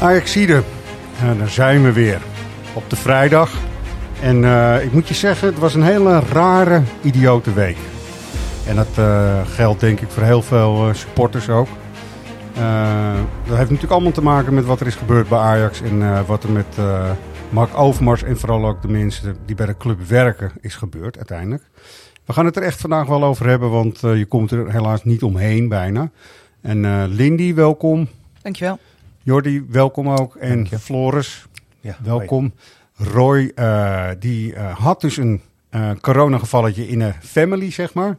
Ajaxide, uh, daar zijn we weer. Op de vrijdag. En uh, ik moet je zeggen, het was een hele rare, idiote week. En dat uh, geldt denk ik voor heel veel supporters ook. dat heeft natuurlijk allemaal te maken met wat er is gebeurd bij Ajax. En wat er met Mark Overmars en vooral ook de mensen die bij de club werken is gebeurd uiteindelijk. We gaan het er echt vandaag wel over hebben, want je komt er helaas niet omheen bijna. En Lindy, welkom. Dankjewel. Jordi, welkom ook. En Floris, ja, welkom. Roy, uh, die uh, had dus een uh, coronagevalletje in een family, zeg maar.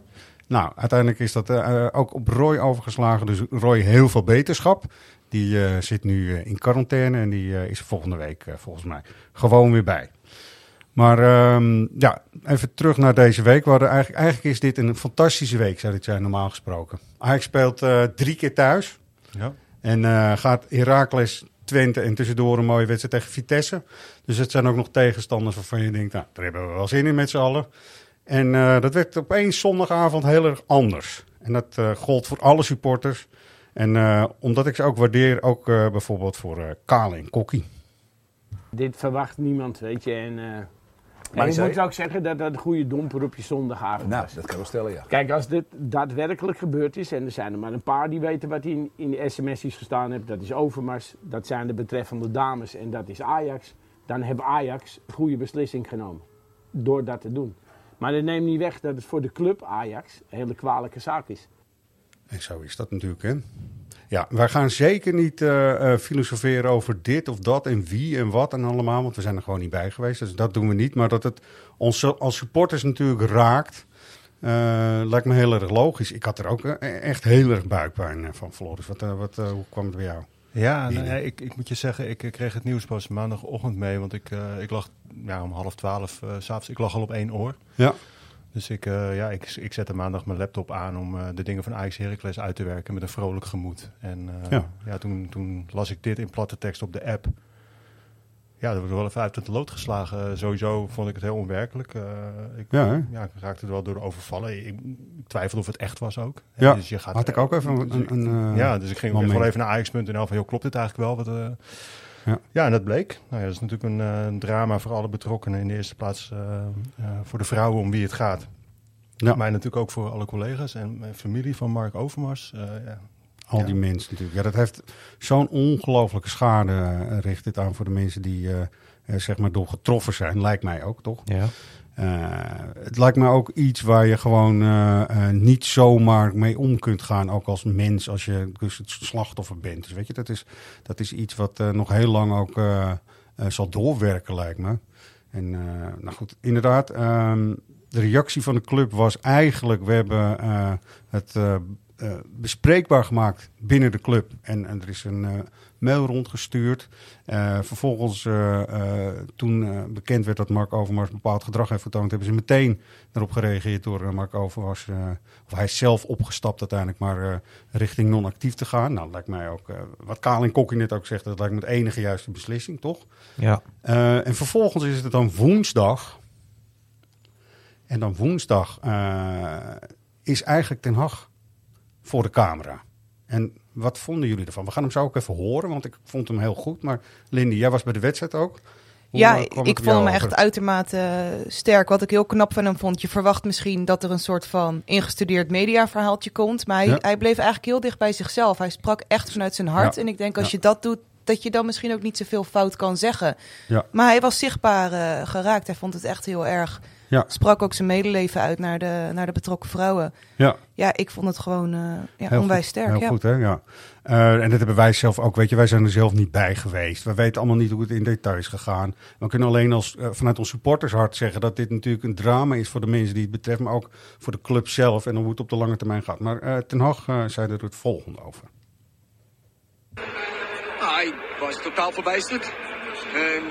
Nou, uiteindelijk is dat ook op Roy overgeslagen. Dus Roy, heel veel beterschap. Die zit nu in quarantaine en die is volgende week volgens mij gewoon weer bij. Maar um, ja, even terug naar deze week. We hadden eigenlijk, eigenlijk is dit een fantastische week, zou ik zijn, normaal gesproken. Hij speelt drie keer thuis. Ja. En uh, gaat Heracles Twente en tussendoor een mooie wedstrijd tegen Vitesse. Dus het zijn ook nog tegenstanders waarvan je denkt, nou, daar hebben we wel zin in met z'n allen. En uh, dat werd opeens zondagavond heel erg anders. En dat uh, gold voor alle supporters. En omdat ik ze ook waardeer, ook bijvoorbeeld voor Kale en Kokkie. Dit verwacht niemand, weet je. En maar je moet ook zeggen dat dat een goede domper op je zondagavond nou, dat kan wel stellen, ja. Kijk, als dit daadwerkelijk gebeurd is, en er zijn er maar een paar die weten wat in, in de sms'jes gestaan heeft, dat is Overmars, dat zijn de betreffende dames en dat is Ajax, dan heeft Ajax een goede beslissing genomen. Door dat te doen. Maar dat neemt niet weg dat het voor de club Ajax een hele kwalijke zaak is. En zo is dat natuurlijk, hè. Ja, wij gaan zeker niet uh, filosoferen over dit of dat en wie en wat en allemaal, want we zijn er gewoon niet bij geweest. Dus dat doen we niet. Maar dat het ons als supporters natuurlijk raakt, uh, lijkt me heel erg logisch. Ik had er ook echt heel erg buikpijn van Floris. Wat, wat, hoe kwam het bij jou? Ja, nou, ik, ik, moet je zeggen, ik kreeg het nieuws pas maandagochtend mee, want ik, ik lag ja, om half twaalf s s'avonds, ik lag al op één oor. Ja. Dus ik, uh, ja, ik, ik zette maandag mijn laptop aan om uh, de dingen van Ajax Heracles uit te werken met een vrolijk gemoed. En uh, ja. ja. toen, toen las ik dit in platte tekst op de app. Ja, dat wordt wel even uit het lood geslagen. sowieso vond ik het heel onwerkelijk. ik, ja, ja, ik raakte er wel door overvallen. Ik, ik twijfelde of het echt was ook. Ja, dus je gaat, had ik ook even een... Dus een ja, dus ik ging gewoon even naar Ajax.nl van, joh, klopt dit eigenlijk wel? Wat, ja. ja, en dat bleek. Nou ja, dat is natuurlijk een, uh, een, drama voor alle betrokkenen. In de eerste plaats uh, uh, voor de vrouwen om wie het gaat. Ja. Maar natuurlijk ook voor alle collega's en familie van Mark Overmars. Ja. Al die mensen natuurlijk. Ja, dat heeft zo'n ongelooflijke schade richt dit aan voor de mensen die zeg maar door getroffen zijn. Lijkt mij ook, toch? Ja. Uh, het lijkt me ook iets waar je gewoon uh, uh, niet zomaar mee om kunt gaan, ook als mens, als je dus het slachtoffer bent. Dus weet je, dat is, dat is iets wat nog heel lang ook zal doorwerken, lijkt me. En nou goed, inderdaad, um, de reactie van de club was eigenlijk, we hebben het bespreekbaar gemaakt binnen de club. En, en er is een mail rondgestuurd. Uh, vervolgens, uh, uh, toen bekend werd dat Mark Overmars bepaald gedrag heeft vertoond, hebben ze meteen erop gereageerd door Mark Overmars, of hij is zelf opgestapt uiteindelijk, maar richting non-actief te gaan. Nou, lijkt mij ook, wat Kalin Kokkie net ook zegt, dat lijkt me de enige juiste beslissing, toch? Ja. en vervolgens is het dan woensdag. En dan woensdag is eigenlijk Ten Hag voor de camera. En wat vonden jullie ervan? We gaan hem zo ook even horen, want ik vond hem heel goed. Maar Lindy, jij was bij de wedstrijd ook. Hoe ja, ik vond hem echt uitermate eh, sterk. Wat ik heel knap van hem vond. Je verwacht misschien dat er een soort van ingestudeerd mediaverhaaltje komt. Maar hij, hij bleef eigenlijk heel dicht bij zichzelf. Hij sprak echt vanuit zijn hart. En ik denk als je dat doet dat je dan misschien ook niet zoveel fout kan zeggen. Ja. Maar hij was zichtbaar uh, geraakt. Hij vond het echt heel erg. Ja. Sprak ook zijn medeleven uit naar de, naar de betrokken vrouwen. Ja. Ja, ik vond het gewoon uh, ja, onwijs goed. sterk. Heel ja. goed, hè? Ja. Uh, en dat hebben wij zelf ook. Weet je, wij zijn er zelf niet bij geweest. We weten allemaal niet hoe het in detail is gegaan. We kunnen alleen als, uh, vanuit ons supportershart zeggen dat dit natuurlijk een drama is voor de mensen die het betreft, maar ook voor de club zelf en hoe het op de lange termijn gaat. Maar Ten Hag zei er het volgende over. Ah, ik was totaal verbijsterd. En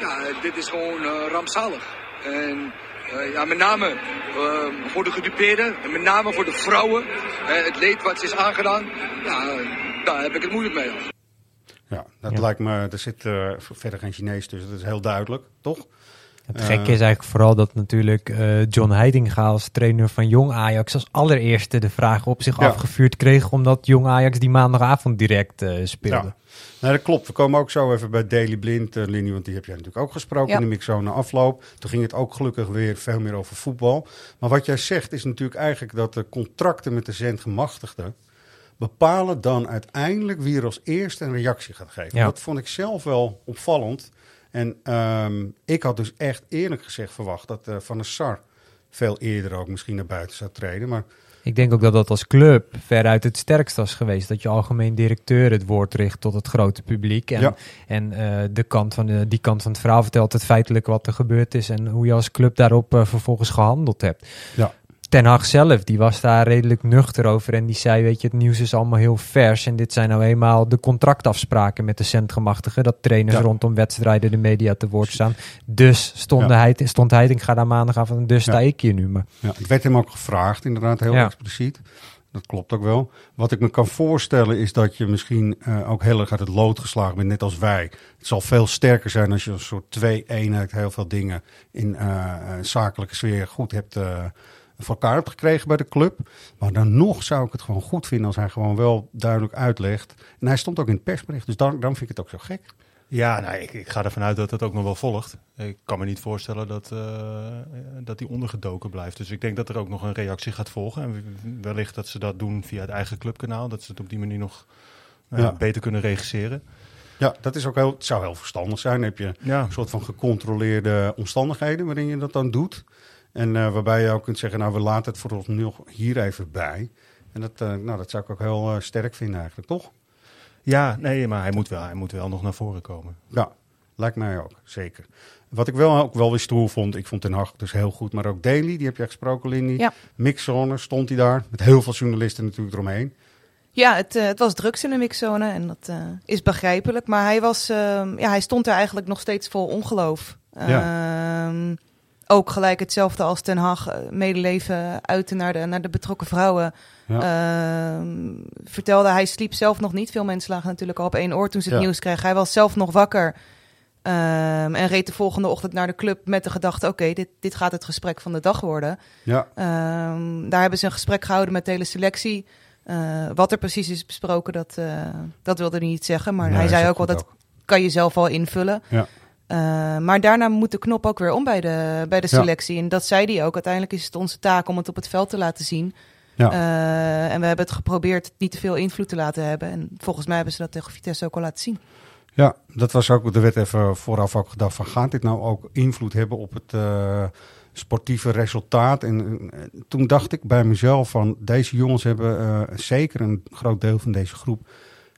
ja, dit is gewoon rampzalig. En uh, ja, met name uh, voor de gedupeerden, en met name voor de vrouwen. Uh, het leed wat ze is aangedaan, ja, daar heb ik het moeilijk mee. Ja, dat ja. lijkt me, er zit verder geen Chinees tussen, dat is heel duidelijk, toch? Het gekke is eigenlijk vooral dat natuurlijk uh, John Heidinga als trainer van Jong Ajax als allereerste de vraag op zich ja. afgevuurd kreeg omdat Jong Ajax die maandagavond direct uh, speelde. Ja. Nee, dat klopt. We komen ook zo even bij Daily Blind, uh, Linnie, want die heb jij natuurlijk ook gesproken ja. in de mixzone afloop. Toen ging het ook gelukkig weer veel meer over voetbal. Maar wat jij zegt is natuurlijk eigenlijk dat de contracten met de zendgemachtigden bepalen dan uiteindelijk wie er als eerste een reactie gaat geven. Ja. Dat vond ik zelf wel opvallend. En um, ik had dus echt eerlijk gezegd verwacht dat uh, Van der Sar veel eerder ook misschien naar buiten zou treden. Maar ik denk ook dat dat als club veruit het sterkst was geweest. Dat je algemeen directeur het woord richt tot het grote publiek. En, ja. en uh, de kant van de, die kant van het verhaal vertelt het feitelijk wat er gebeurd is. En hoe je als club daarop uh, vervolgens gehandeld hebt. Ja. Ten Hag zelf, die was daar redelijk nuchter over. En die zei, weet je, het nieuws is allemaal heel vers. En dit zijn nou eenmaal de contractafspraken met de centgemachtigen. Dat trainers Ja. rondom wedstrijden de media te woord staan. Dus stond, Ja. hij, stond hij, ik ga daar maandagavond. Dus sta ik hier nu. Maar Ja, het werd hem ook gevraagd, inderdaad, heel expliciet. Dat klopt ook wel. Wat ik me kan voorstellen is dat je misschien eh, ook heel erg uit het lood geslagen bent, net als wij. Het zal veel sterker zijn als je een soort twee-eenheid heel veel dingen in eh, een zakelijke sfeer goed hebt eh, voor elkaar hebt gekregen bij de club. Maar dan nog zou ik het gewoon goed vinden als hij gewoon wel duidelijk uitlegt. En hij stond ook in het persbericht, dus dan, dan vind ik het ook zo gek. Ja, nou, ik, ik ga ervan uit dat het ook nog wel volgt. Ik kan me niet voorstellen dat, eh, dat die ondergedoken blijft. Dus ik denk dat er ook nog een reactie gaat volgen. En wellicht dat ze dat doen via het eigen clubkanaal. Dat ze het op die manier nog eh, Ja. beter kunnen regisseren. Ja, dat is ook heel, het zou heel verstandig zijn. Dan heb je Ja, een soort van gecontroleerde omstandigheden waarin je dat dan doet. En eh, waarbij je ook kunt zeggen, nou we laten het voor ons nog hier even bij. En dat, eh, nou, dat zou ik ook heel eh, sterk vinden eigenlijk, toch? ja nee, maar hij moet, wel, hij moet wel nog naar voren komen. Ja, lijkt mij ook, zeker. Wat ik wel ook wel weer stoer vond, ik vond Ten Hag dus heel goed, maar ook Daly, die heb je gesproken, Lindy. Ja. Mixzone stond hij daar, met heel veel journalisten natuurlijk eromheen. Ja, het, het was drugs in de mixzone en dat is begrijpelijk. Maar hij, was, ehm, ja, hij stond er eigenlijk nog steeds vol ongeloof. Ehm, ook gelijk hetzelfde als Ten Hag, eh, medeleven uiten naar de, naar de betrokken vrouwen. Ehm, vertelde, hij sliep zelf nog niet. Veel mensen lagen natuurlijk al op één oor toen ze het Ja. nieuws kregen. Hij was zelf nog wakker. ehm, en reed de volgende ochtend naar de club met de gedachte: oké, dit, dit gaat het gesprek van de dag worden. Ja, Ehm, daar hebben ze een gesprek gehouden met de hele selectie. Eh, wat er precies is besproken, dat, eh, dat wilde hij niet zeggen. Maar Nee, hij zei ook wel, dat kan je zelf al invullen. Ja. Eh, maar daarna moet de knop ook weer om bij de, bij de Ja. selectie. En dat zei hij ook. Uiteindelijk is het onze taak om het op het veld te laten zien. Ja. Eh, en we hebben het geprobeerd niet te veel invloed te laten hebben. En volgens mij hebben ze dat tegen Vitesse ook al laten zien. Ja, dat was ook, er werd even vooraf ook gedacht van gaat dit nou ook invloed hebben op het eh, sportieve resultaat? En eh, toen dacht ik bij mezelf van deze jongens hebben zeker een groot deel van deze groep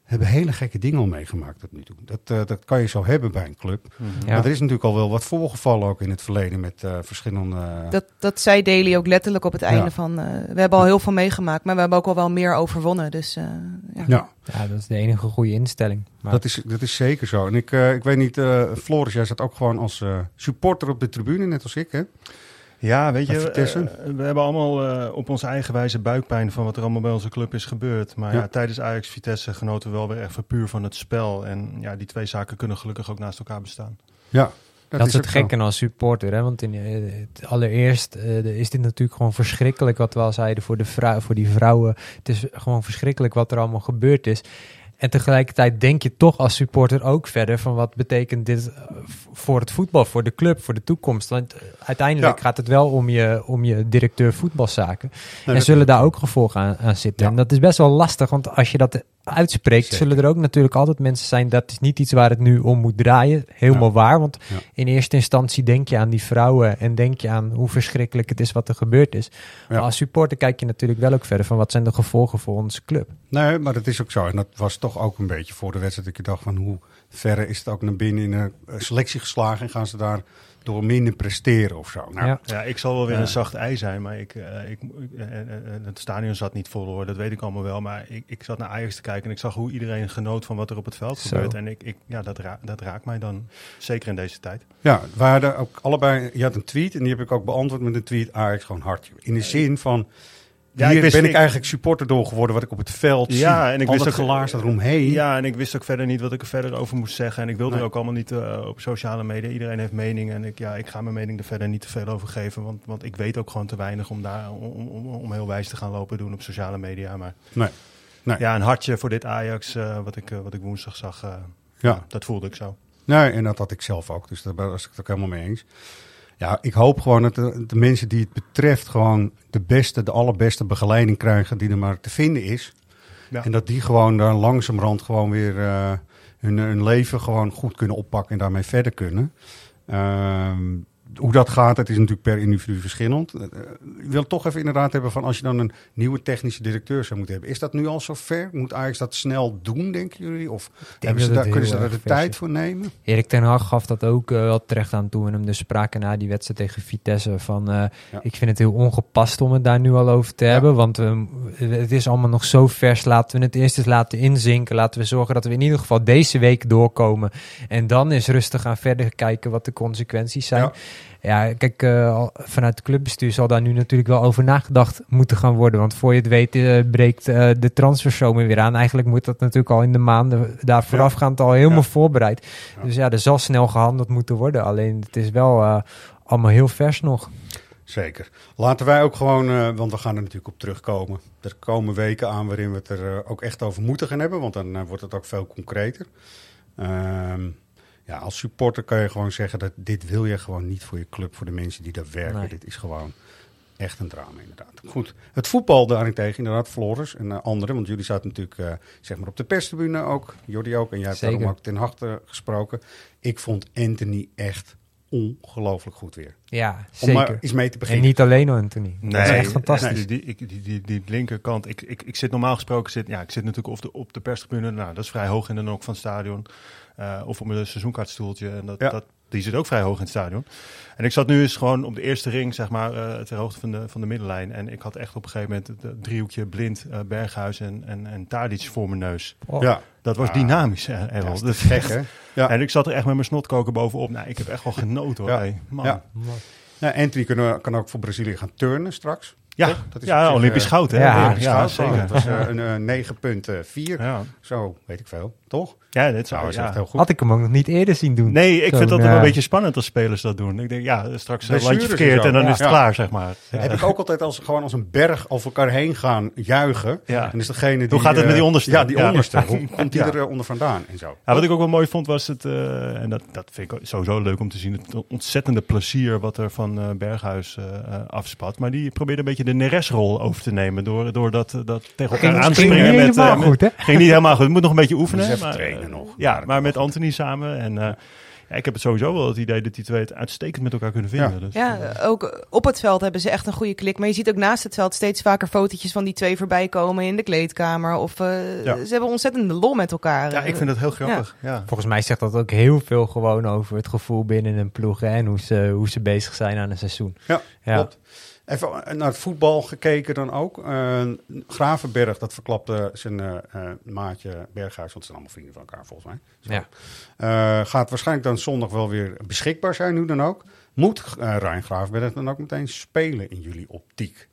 hebben hele gekke dingen al meegemaakt tot nu toe. Dat, eh, dat kan je zo hebben bij een club. Ja. Maar er is natuurlijk al wel wat voorgevallen ook in het verleden met eh, verschillende... Dat, dat zei Daly ook letterlijk op het einde van... eh, we hebben al heel veel meegemaakt, maar we hebben ook al wel meer overwonnen. Dus eh, ja. ja, ja, dat is de enige goede instelling. Maar dat is, dat is zeker zo. En ik, eh, ik weet niet, eh Floris, jij zat ook gewoon als eh, supporter op de tribune, net als ik, hè? Ja, weet je, eh, we hebben allemaal eh, op onze eigen wijze buikpijn van wat er allemaal bij onze club is gebeurd. Maar ja, Ja. tijdens Ajax Vitesse genoten we wel weer echt puur van het spel. En ja, die twee zaken kunnen gelukkig ook naast elkaar bestaan. Ja, Dat, is het gekke als supporter. Hè? Want in, eh, het allereerst eh, is dit natuurlijk gewoon verschrikkelijk wat we al zeiden voor, de vrou voor die vrouwen. Het is gewoon verschrikkelijk wat er allemaal gebeurd is. En tegelijkertijd denk je toch als supporter ook verder van wat betekent dit eh, voor het voetbal, voor de club, voor de toekomst. Want eh, uiteindelijk Ja. gaat het wel om je, om je directeur voetbalzaken. Nee, en zullen daar ook gevolgen aan, aan zitten. Ja. En dat is best wel lastig, want als je dat uitspreekt, zullen er ook natuurlijk altijd mensen zijn. Dat is niet iets waar het nu om moet draaien. Helemaal waar. Want in eerste instantie denk je aan die vrouwen en denk je aan hoe verschrikkelijk het is wat er gebeurd is. Maar als supporter kijk je natuurlijk wel ook verder van wat zijn de gevolgen voor onze club. Nee, maar dat is ook zo. En dat was toch ook een beetje voor de wedstrijd. Dat ik dacht van hoe ver is het ook naar binnen in een selectie geslagen en gaan ze daar door minder presteren of zo. Nou, ja. ja. ik zal wel weer een zacht ei zijn, maar ik, uh, ik, uh, het stadion zat niet vol hoor, dat weet ik allemaal wel. Maar ik, ik zat naar Ajax te kijken en ik zag hoe iedereen genoot van wat er op het veld gebeurt. En ik, ik, ja, dat, ra dat raakt mij dan, zeker in deze tijd. Ja, we hadden ook allebei, je had een tweet en die heb ik ook beantwoord met een tweet Ajax gewoon hartje. In de zin van, ja, Hier ik ben ik, eigenlijk supporter door geworden wat ik op het veld ja, zie. En ik wist ook gelaars eromheen. Ja, en ik wist ook verder niet wat ik er verder over moest zeggen. En ik wilde er ook allemaal niet uh, op sociale media. Iedereen heeft meningen. En ik, ja, ik ga mijn mening er verder niet te veel over geven. Want, want ik weet ook gewoon te weinig om daar om, om, om heel wijs te gaan lopen doen op sociale media. Maar nee. Nee. ja, een hartje voor dit Ajax, uh, wat, ik, uh, wat ik woensdag zag. ja. Dat voelde ik zo. Nee, en dat had ik zelf ook. Dus daar was ik het ook helemaal mee eens. Ja, ik hoop gewoon dat de, de, mensen die het betreft gewoon de beste, de allerbeste begeleiding krijgen die er maar te vinden is. Ja. En dat die gewoon daar langzamerhand gewoon weer uh, hun, hun leven gewoon goed kunnen oppakken en daarmee verder kunnen. Uh, hoe dat gaat, dat is natuurlijk per individu verschillend. Uh, ik wil toch even inderdaad hebben van als je dan een nieuwe technische directeur zou moeten hebben. Is dat nu al zo ver? Moet Ajax dat snel doen, denken jullie? Of hebben ze daar, kunnen ze daar de tijd voor nemen? Erik ten Hag gaf dat ook uh, wel terecht aan toen we hem dus spraken na die wedstrijd tegen Vitesse. Van, uh, ja. Ik vind het heel ongepast om het daar nu al over te ja. hebben. Want het is allemaal nog zo vers. Laten we het eerst eens laten inzinken. Laten we zorgen dat we in ieder geval deze week doorkomen. En dan is rustig gaan verder kijken wat de consequenties zijn. Ja. Ja, kijk, uh, vanuit het clubbestuur zal daar nu natuurlijk wel over nagedacht moeten gaan worden. Want voor je het weet uh, breekt uh, de transferzomer weer aan. Eigenlijk moet dat natuurlijk al in de maanden daar voorafgaand al helemaal ja. voorbereid. Ja. Dus ja, er zal snel gehandeld moeten worden. Alleen het is wel allemaal heel vers nog. Zeker. Laten wij ook gewoon, want we gaan er natuurlijk op terugkomen. Er komen weken aan waarin we het er ook echt over moeten gaan hebben. Want dan wordt het ook veel concreter. Ehm ja, als supporter kan je gewoon zeggen dat dit wil je gewoon niet voor je club, voor de mensen die daar werken. Nee. Dit is gewoon echt een drama inderdaad. Goed, het voetbal daarentegen inderdaad, Floris en uh, anderen, want jullie zaten natuurlijk uh, zeg maar op de perstribune ook, Jordi ook, en jij hebt Zeker. daarom ook ten harte gesproken. Ik vond Anthony echt ongelooflijk goed weer. Ja, zeker. Om maar eens mee te beginnen. En niet alleen Anthony. Nee, dat is echt fantastisch. Nee, die, die, die, die, linkerkant, ik, ik, ik zit normaal gesproken, zit, ja, ik zit natuurlijk op de, op de perstribune, nou, dat is vrij hoog in de ook van het stadion. Uh, of op een seizoenkaartstoeltje. En dat, ja. dat, die zit ook vrij hoog in het stadion. En ik zat nu eens gewoon op de eerste ring, zeg maar, uh, ter hoogte van de, van de middenlijn. En ik had echt op een gegeven moment het driehoekje blind, uh, Berghuis en, en, en Tadic voor mijn neus. Oh. Ja. Dat was ja. dynamisch, Ja, dat is gek, hè? En ik zat er echt met mijn snotkoker bovenop. Nou, ik heb echt wel genoten, hoor. Ja. Hey, man. Ja. Nou, Anthony kan, kan ook voor Brazilië gaan turnen straks. Ja, dat is ja Olympisch goud, hè? Ja, Olympisch ja, goud. zeker. Dat was uh, een uh, 9,4. Ja. Zo, weet ik veel, toch? Ja, dit zou is ja. echt heel goed. Had ik hem ook nog niet eerder zien doen. Nee, ik Zo, vind dat ja. wel een beetje spannend als spelers dat doen. Ik denk, ja, straks een Blessures landje en verkeerd en dan ja. is het Ja. klaar, zeg maar. Ja. Heb ik ook altijd als, gewoon als een berg over elkaar heen gaan juichen. Ja. En is degene die... Hoe gaat het eh, met die onderste? Ja, die Ja. onderste. Hoe komt die Ja. er eh, onder vandaan en zo? Ja, wat ik ook wel mooi vond was het, eh, en dat, dat vind ik sowieso leuk om te zien, het ontzettende plezier wat er van eh, Berghuis eh, eh, afspat. Maar die probeerde een beetje de Neres-rol over te nemen door, door dat, dat tegen elkaar Ging- aan te ging springen. niet met, helemaal eh, goed, hè? met- Ging niet helemaal goed. Het moet nog een beetje oefenen. Maar, trainen eh, nog. Ja, maar met Anthony samen. En eh, ja, ik heb het sowieso wel het idee dat die twee het uitstekend met elkaar kunnen vinden. Ja. Dus, Ja, eh, ook op het veld hebben ze echt een goede klik. Maar je ziet ook naast het veld steeds vaker fotootjes van die twee voorbij komen in de kleedkamer. Of eh, Ja. ze hebben ontzettende lol met elkaar. ja, ik vind dat heel grappig. Ja. Volgens mij zegt dat ook heel veel gewoon over het gevoel binnen een ploeg hè, en hoe ze, hoe ze bezig zijn aan een seizoen. Ja, Ja. klopt. Even naar het voetbal gekeken dan ook. Eh, Gravenberg, dat verklapte zijn eh, eh, maatje Berghuis, want ze zijn allemaal vrienden van elkaar volgens mij. Zo. Ja. Gaat waarschijnlijk dan zondag wel weer beschikbaar zijn, nu dan ook. Moet uh, Rijn Gravenberg dan ook meteen spelen in jullie optiek?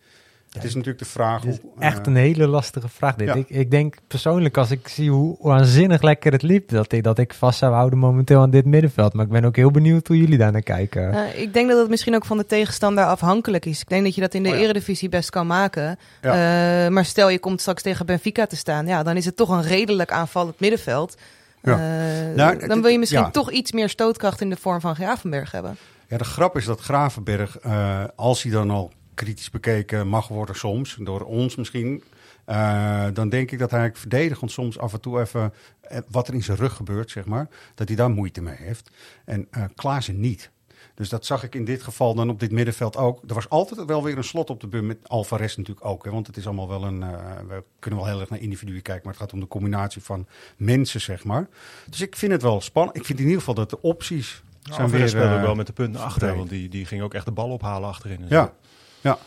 Het is natuurlijk de vraag hoe... echt eh, een hele lastige vraag dit. ja. Ik, ik denk persoonlijk, als ik zie hoe waanzinnig lekker het liep, dat ik, dat ik vast zou houden momenteel aan dit middenveld. Maar ik ben ook heel benieuwd hoe jullie daar naar kijken. Eh, ik denk dat het misschien ook van de tegenstander afhankelijk is. Ik denk dat je dat in de Oh ja. eredivisie best kan maken. Eh, maar stel je komt straks tegen Benfica te staan. Ja, dan is het toch een redelijk aanvallend middenveld. Ja. Eh, Nou, dan wil je misschien ja. toch iets meer stootkracht in de vorm van Gravenberg hebben. Ja, de grap is dat Gravenberg, eh, als hij dan al kritisch bekeken mag worden soms, door ons misschien, Uh, dan denk ik dat hij verdedigend soms af en toe even wat er in zijn rug gebeurt, zeg maar, dat hij daar moeite mee heeft. En uh, Klaassen niet. Dus dat zag ik in dit geval dan op dit middenveld ook. Er was altijd wel weer een slot op de bum met Alvarez natuurlijk ook. Hè, want het is allemaal wel een... Uh, we kunnen wel heel erg naar individuen kijken, maar het gaat om de combinatie van mensen, zeg maar. Dus ik vind het wel spannend. Ik vind in ieder geval dat de opties nou, zijn weer... speelde uh, wel met de punten achter, want die, die ging ook echt de bal ophalen achterin. Ja, ja.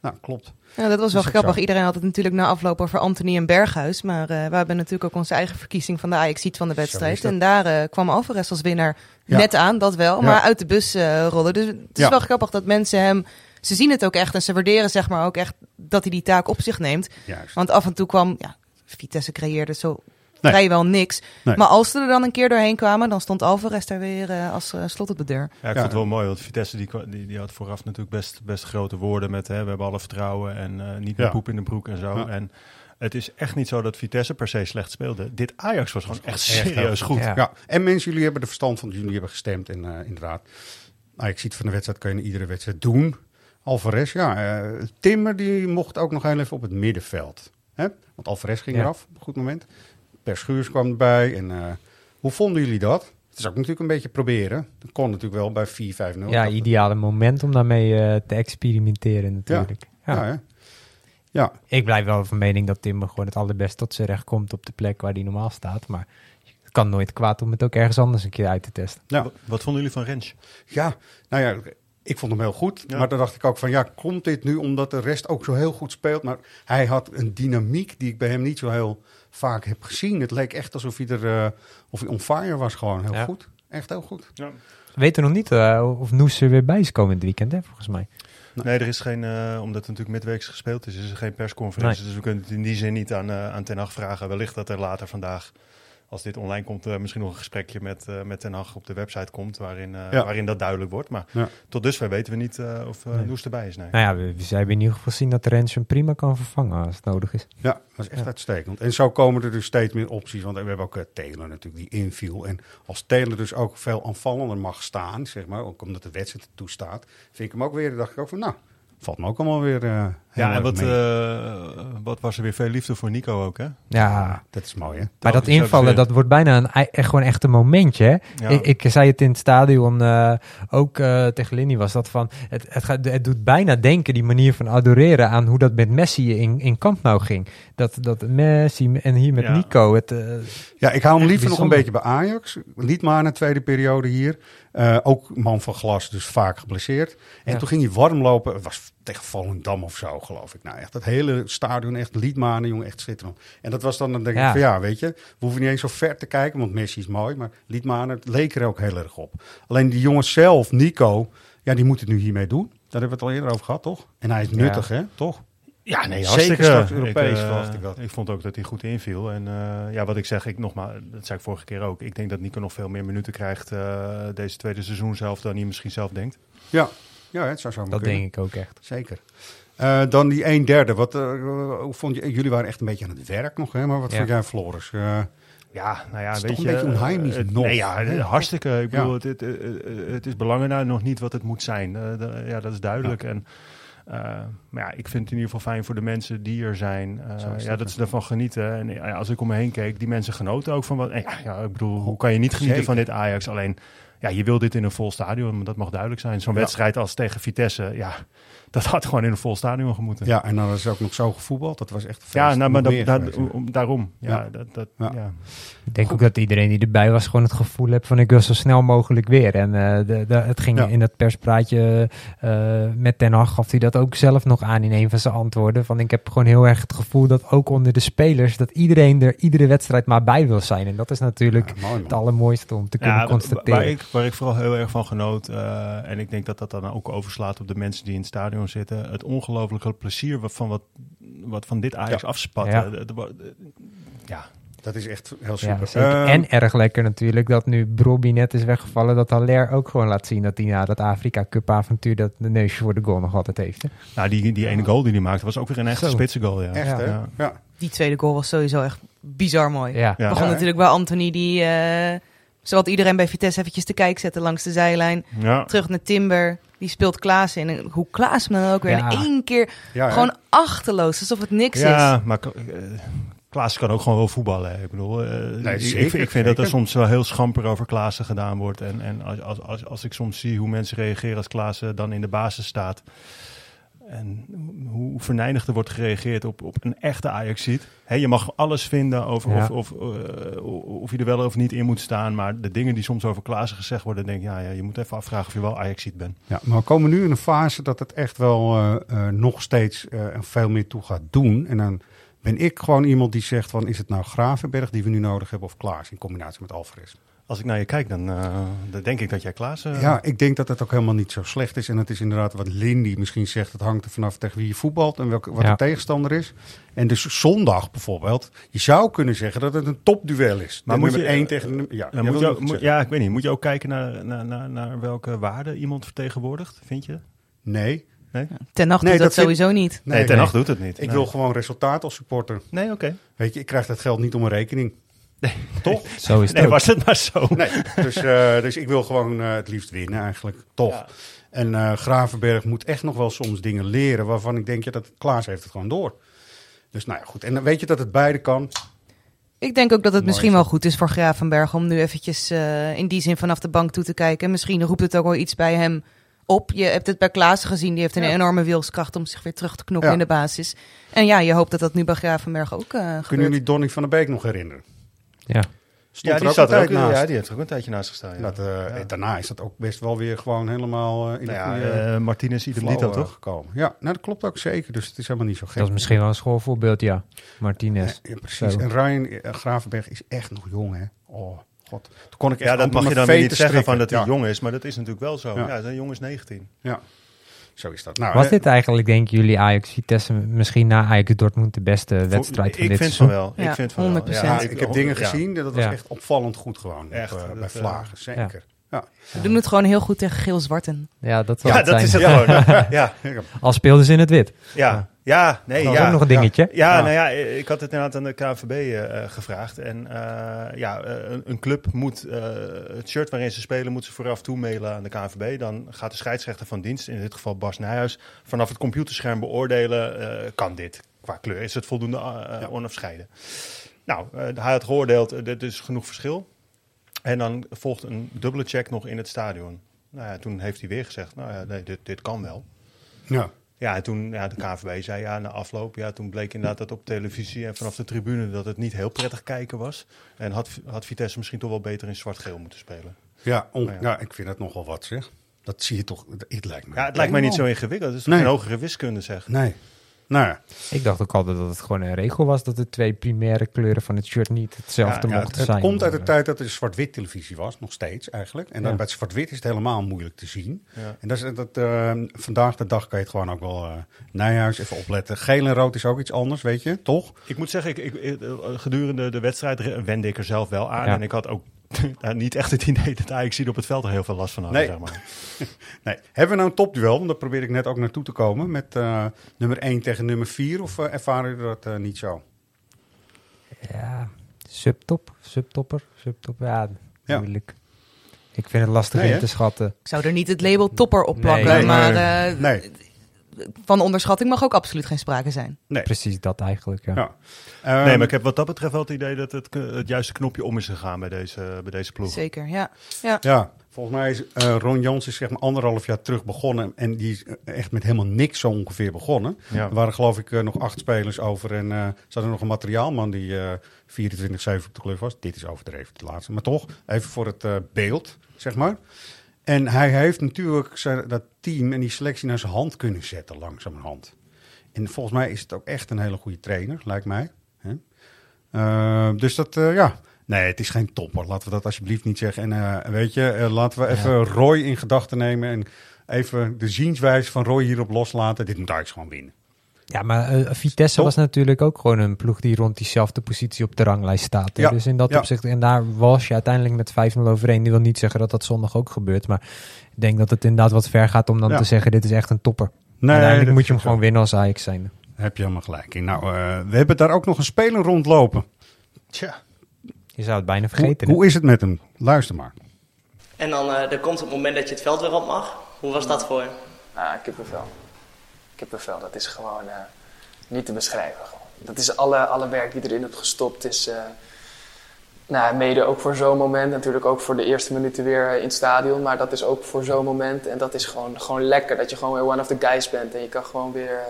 Nou, klopt. Ja, dat was wel grappig. Iedereen had het natuurlijk na afloop over Anthony en Berghuis. Maar uh, we hebben natuurlijk ook onze eigen verkiezing van de ajax van de wedstrijd. En daar uh, kwam Alvarez als winnaar net aan, dat wel. Maar uit de bus uh, rollen. Dus het is wel grappig dat mensen hem... Ze zien het ook echt en ze waarderen zeg maar ook echt dat hij die taak op zich neemt. Juist. Want af en toe kwam... Ja, Vitesse creëerde zo nee. vrijwel niks. Maar als ze er dan een keer doorheen kwamen, dan stond Alvarez daar weer uh, als uh, slot op de deur. Ja, ik vond het wel mooi, want Vitesse die, die, die, had vooraf natuurlijk best, best grote woorden met hè, we hebben alle vertrouwen en uh, niet meer poep in de broek en zo. En het is echt niet zo dat Vitesse per se slecht speelde. Dit Ajax was gewoon echt serieus goed. Ja. en mensen, jullie hebben de verstand van, jullie hebben gestemd en inderdaad. Ajax ziet van de wedstrijd kan je iedere wedstrijd doen. Alvarez, ja. Timmer die mocht ook nog heel even op het middenveld. Hè? Want Alvarez ging eraf op een goed moment. Per Schuurs kwam erbij. En, uh, hoe vonden jullie dat? Het is ook natuurlijk een beetje proberen. Dat kon natuurlijk wel bij 4-5-0. Ja, ideale moment om daarmee uh, te experimenteren natuurlijk. Ja, ja. ja, ja. Ik blijf wel van mening dat Timmer gewoon het allerbest tot zijn recht komt op de plek waar hij normaal staat. Maar het kan nooit kwaad om het ook ergens anders een keer uit te testen. Ja. Wat vonden jullie van Rens? Ja, nou ja, ik vond hem heel goed. Maar dan dacht ik ook van ja, komt dit nu omdat de rest ook zo heel goed speelt? Maar hij had een dynamiek die ik bij hem niet zo heel vaak heb gezien. Het leek echt alsof hij er uh, of hij on fire was gewoon heel goed. Echt heel goed. Ja. We weten nog niet uh, of Noes er weer bij is komen in het weekend, hè, volgens mij. Nee, er is geen, uh, omdat het natuurlijk midweeks gespeeld is, is er geen persconferentie. Dus we kunnen het in die zin niet aan, aan Ten Hag vragen. Wellicht dat er later vandaag als dit online komt, uh, misschien nog een gesprekje met, uh, met Ten Hag op de website komt, waarin, uh, waarin dat duidelijk wordt. Maar ja. tot dusver weten we niet of uh, nee. Erbij is. Nee. Nou ja, we, we hebben in ieder geval gezien dat Rens hem prima kan vervangen als het nodig is. Ja, dat is echt uitstekend. En zo komen er dus steeds meer opties, want we hebben ook Taylor natuurlijk die inviel. En als Taylor dus ook veel aanvallender mag staan, zeg maar, ook omdat de wedstrijd toestaat, vind ik hem ook weer, dacht ik ook van nou, valt me ook allemaal weer. Uh, ja, en wat, uh, wat was er weer veel liefde voor Nico ook, hè? Ja, dat is mooi, hè? Maar dat invallen, dat wordt bijna een, echt, gewoon echt een momentje, hè? Ja. Ik, ik, zei het in het stadion, uh, ook tegen Linny was dat van, het, het, gaat, het doet bijna denken, die manier van adoreren, aan hoe dat met Messi in, in kamp nou ging. Dat, dat Messi en hier met ja. Nico. Het, ja, ik hou hem liever nog een beetje bij Ajax. Niet maar de tweede periode hier. Uh, ook man van glas, dus vaak geblesseerd. En ja. toen ging hij warm lopen. Het was tegen Volendam of zo, geloof ik. Nou, echt dat hele stadion, echt liedmanen, jongen, echt schitterend. En dat was dan, dan denk ja. ik van ja, weet je, we hoeven niet eens zo ver te kijken, want Messi is mooi, maar liedmanen, het leek er ook heel erg op. Alleen die jongens zelf, Nico, ja, die moet het nu hiermee doen. Daar hebben we het al eerder over gehad, toch? En hij is nuttig, ja. hè, toch? Ja, nee, hartstikke. Zeker Europees ik, uh, ik dat. Ik vond ook dat hij goed inviel. En uh, ja, wat ik zeg, ik nogmaals, dat zei ik vorige keer ook. Ik denk dat Nico nog veel meer minuten krijgt uh, deze tweede seizoen zelf dan hij misschien zelf denkt. Ja, ja het zou zo Dat kunnen. denk ik ook echt. Zeker. Uh, dan die een derde. Wat hoe vond je? Jullie waren echt een beetje aan het werk nog, hè? Maar wat ja. vond jij, Floris? Ja, nou ja, het weet je... een beetje onheimisch uh, nog. Nee, ja, hartstikke. Ik bedoel, ja. het, het, het, het, is belangrijk nog niet wat het moet zijn. Uh, de, ja, dat is duidelijk. Ja. En uh, maar ja, ik vind het in ieder geval fijn voor de mensen die er zijn. Uh, ja, dat ze ervan genieten. En ja, als ik om me heen keek, die mensen genoten ook van wat. Ja, ja, ik bedoel, hoe kan je niet genieten Zeker. van dit Ajax? Alleen, ja, je wil dit in een vol stadion, dat mag duidelijk zijn. Zo'n ja. wedstrijd als tegen Vitesse, ja, dat had gewoon in een vol stadion gemoeten. Ja, en dan is ook nog zo gevoetbald. Dat was echt Ja, nou, maar dat, dat, om, daarom. Ja, ja. Dat, dat, ja. ja. Ik denk Goed. ook dat iedereen die erbij was gewoon het gevoel heeft van ik wil zo snel mogelijk weer. En uh, de, de, het ging in dat perspraatje uh, met Ten Hag gaf hij dat ook zelf nog aan in een van zijn antwoorden. Van ik heb gewoon heel erg het gevoel dat ook onder de spelers dat iedereen er iedere wedstrijd maar bij wil zijn. En dat is natuurlijk mooi, het allermooiste om te kunnen constateren. Waar ik, waar ik vooral heel erg van genoot uh, en ik denk dat dat dan ook overslaat op de mensen die in het stadion zitten. Het ongelooflijke plezier van wat, wat van dit Ajax ja. afspat. Ja. ja. Dat is echt heel super. Ja, uh, en erg lekker natuurlijk dat nu Brobby net is weggevallen. Dat Haller ook gewoon laat zien dat hij na dat Afrika Cup avontuur dat de neusje voor de goal nog altijd heeft. Hè? Nou, die, die ene goal die hij maakte was ook weer een echte spitse goal. Ja. Echt, ja. ja. Die tweede goal was sowieso echt bizar mooi. Ja. Begon natuurlijk bij Anthony die... Uh, Zodat iedereen bij Vitesse eventjes te kijk zetten langs de zijlijn. Ja. Terug naar Timber. Die speelt Klaas in. En hoe Klaas hem dan ook weer Ja. in één keer Ja, gewoon achterloos. Alsof het niks Ja, is. maar uh, Klaas kan ook gewoon wel voetballen. Ik bedoel, eh, Nee, ik, zeker, ik, ik vind dat er soms wel heel schamper over Klaassen gedaan wordt. En, en als, als, als, als ik soms zie hoe mensen reageren als Klaassen dan in de basis staat. En hoe verneinigd er wordt gereageerd op, op een echte ajax ziet. je mag alles vinden over Ja. of, of, eh, of je er wel of niet in moet staan. Maar de dingen die soms over Klaassen gezegd worden, denk ik, ja, ja, je moet even afvragen of je wel ajax ziet bent. Ja, maar we komen nu in een fase dat het echt wel eh, eh, nog steeds veel meer toe gaat doen. En dan ben ik gewoon iemand die zegt van is het nou Gravenberg die we nu nodig hebben of Klaas in combinatie met Alvarez. Als ik naar je kijk, dan, eh, dan denk ik dat jij Klaassen... Ja, ik denk dat het ook helemaal niet zo slecht is. En het is inderdaad wat Lindy misschien zegt. Het hangt er vanaf tegen wie je voetbalt en welke, wat Ja. de tegenstander is. En dus zondag bijvoorbeeld. Je zou kunnen zeggen dat het een topduel is. Maar De moet je- één tegen de. Ja, moet je, moet- ja, ik weet niet. Moet je ook kijken naar, naar, naar, naar welke waarde iemand vertegenwoordigt, vind je? Nee. Ten nacht Nee, doet dat, dat vind- sowieso niet. Nee, ten nacht doet het niet. Ik Nee. wil gewoon resultaat als supporter. Nee, oké. Weet je, ik krijg dat geld niet om een rekening. Toch? Zo is het Nee, ook. was het maar zo. Nee, dus, eh, dus ik wil gewoon eh, het liefst winnen eigenlijk, toch? Ja. En eh, Gravenberg moet echt nog wel soms dingen leren waarvan ik denk, ja, dat Klaas heeft het gewoon door. Dus nou ja, goed. En dan weet je dat het beide kan. Ik denk ook dat het Mooi misschien zo. wel goed is voor Gravenberg om nu eventjes eh, in die zin vanaf de bank toe te kijken. Misschien roept het ook wel iets bij hem op. Je hebt het bij Klaassen gezien, die heeft een Ja. enorme wilskracht om zich weer terug te knokken Ja. in de basis. En ja, je hoopt dat dat nu bij Gravenberg ook eh Kunnen jullie Donny van der Beek nog herinneren? Ja. Stond Ja, die, er er ook, ja, die heeft er ook een tijdje naast gestaan. Ja. Dat, eh, Ja. Daarna is dat ook best wel weer gewoon helemaal eh, in de Nou ja, eh, Martinez eh, toch? gekomen. Ja, nou, dat klopt ook zeker. Dus het is helemaal niet zo gek. Dat is misschien wel een schoolvoorbeeld, ja. Martinez. Ja, precies. Zo. En Ryan eh, Gravenberg is echt nog jong, hè? Oh, god. Toen kon ik echt Ja, dat mag je dan weer niet zeggen van dat hij Ja, jong is, maar dat is natuurlijk wel zo. Ja. Ja, zijn jongen is 19. Ja, zo is dat. Nou, Was eh, dit eigenlijk, denken jullie, Ajax Vitesse misschien na Ajax Dortmund de beste wedstrijd van ik dit vind seizoen? van wel. Ja, ik vind van 100%. wel. Ja, ik, heb dingen gezien, dat was Ja. echt opvallend goed gewoon. Echt, op, eh, bij eh, Vlagen, zeker. Ja. We doen het gewoon heel goed tegen geel-zwarten. Ja, dat Ja, dat zijn. is het gewoon. Ja, Al speelden ze in het wit. ja, ja, nee, Dat was ja. ook nog een dingetje. Ja, Ja. nou ja, ik had het inderdaad aan de KNVB eh, gevraagd. En eh, ja, eh, een, een club moet eh, het shirt waarin ze spelen, moet ze vooraf toemailen aan de KNVB. Dan gaat de scheidsrechter van dienst, in dit geval Bas Nijhuis, vanaf het computerscherm beoordelen, eh, kan dit qua kleur? Is het voldoende eh, onafscheiden? Nou, hij had geoordeeld, uh, er is genoeg verschil. En dan volgt een dubbele check nog in het stadion. Nou ja, toen heeft hij weer gezegd, nou ja, nee, dit, dit kan wel. Ja. Ja, en toen ja, de KNVB zei ja, na afloop, ja, toen bleek inderdaad dat op televisie en vanaf de tribune dat het niet heel prettig kijken was. En had, had Vitesse misschien toch wel beter in zwart-geel moeten spelen. Ja, on- Nou ja. ja. ik vind het nogal wat zeg. Dat zie je toch, het lijkt me. Ja, het lijkt mij niet zo ingewikkeld. Het is toch Nee. geen hogere wiskunde, zeg. Nee. Nou ja, Ik dacht ook altijd dat het gewoon een regel was dat de twee primaire kleuren van het shirt niet hetzelfde Ja, ja, mochten het zijn. komt uit de tijd dat er zwart-wit televisie was, nog steeds eigenlijk. En dan Ja. bij het zwart-wit is het helemaal moeilijk te zien. Ja. En dat is, dat, eh, vandaag de dag kan je het gewoon ook wel... eh Nijhuis, even opletten. Geel en rood is ook iets anders, weet je, toch? Ik moet zeggen, ik, ik, eh, gedurende de wedstrijd wende ik er zelf wel aan. Ja. En ik had ook nou, niet echt het idee dat Ajax hier op het veld er heel veel last van had. Nee. Zeg maar. Nee. Hebben we nou een topduel? Want daar probeer ik net ook naartoe te komen. Met eh, nummer 1 tegen nummer 4. Of eh, ervaren jullie dat eh, niet zo? ja, subtop, subtopper, subtop, ja, Ja. moeilijk. Ik vind het lastig Nee, in te schatten. Ik zou er niet het label topper op plakken, Nee, maar nee. Eh, van onderschatting mag ook absoluut geen sprake zijn. Nee. Precies dat eigenlijk, ja. Ja. Ehm, nee, maar ik heb wat dat betreft wel het idee dat het, k- het juiste knopje om is gegaan bij deze, bij deze ploeg. Zeker, ja. ja. Ja, volgens mij is eh, Ron Jans is zeg maar anderhalf jaar terug begonnen. En die is eh, echt met helemaal niks zo ongeveer begonnen. Ja. Er waren geloof ik eh, nog acht spelers over. En eh ze hadden nog een materiaalman die eh 24-7 op de club was. Dit is overdreven, het laatste. Maar toch, even voor het eh, beeld, zeg maar. En hij heeft natuurlijk zijn, dat team en die selectie naar zijn hand kunnen zetten, langzamerhand. En volgens mij is het ook echt een hele goede trainer, lijkt mij. Eh, dus dat, eh, ja. Nee, het is geen topper. Laten we dat alsjeblieft niet zeggen. En eh, weet je, laten we even Roy in gedachten nemen. En even de zienswijze van Roy hierop loslaten. Dit moet Ajax gewoon winnen. Ja, maar eh, Vitesse was natuurlijk ook gewoon een ploeg die rond diezelfde positie op de ranglijst staat. Ja, Dus in dat ja. opzicht, en daar was je uiteindelijk met 5-0 overeen. Die wil niet zeggen dat dat zondag ook gebeurt. Maar ik denk dat het inderdaad wat ver gaat om dan Ja. te zeggen, dit is echt een topper. Nee, uiteindelijk moet je hem gewoon zo. winnen als Ajax zijn. Heb je helemaal gelijk in. Nou, eh, we hebben daar ook nog een speler rondlopen. Tja. Je zou het bijna vergeten. Hoe, hoe is het met hem? Luister maar. En dan uh, er komt het moment dat je het veld weer op mag. Hoe was dat voor je? Ah, kippenvel. Kippenvel, dat is gewoon uh, niet te beschrijven. Gewoon. Dat is alle, alle werk die erin hebt gestopt. Is, uh, nou, mede ook voor zo'n moment. Natuurlijk ook voor de eerste minuten weer in het stadion. Maar dat is ook voor zo'n moment. En dat is gewoon, gewoon lekker. Dat je gewoon weer one of the guys bent. En je kan gewoon weer,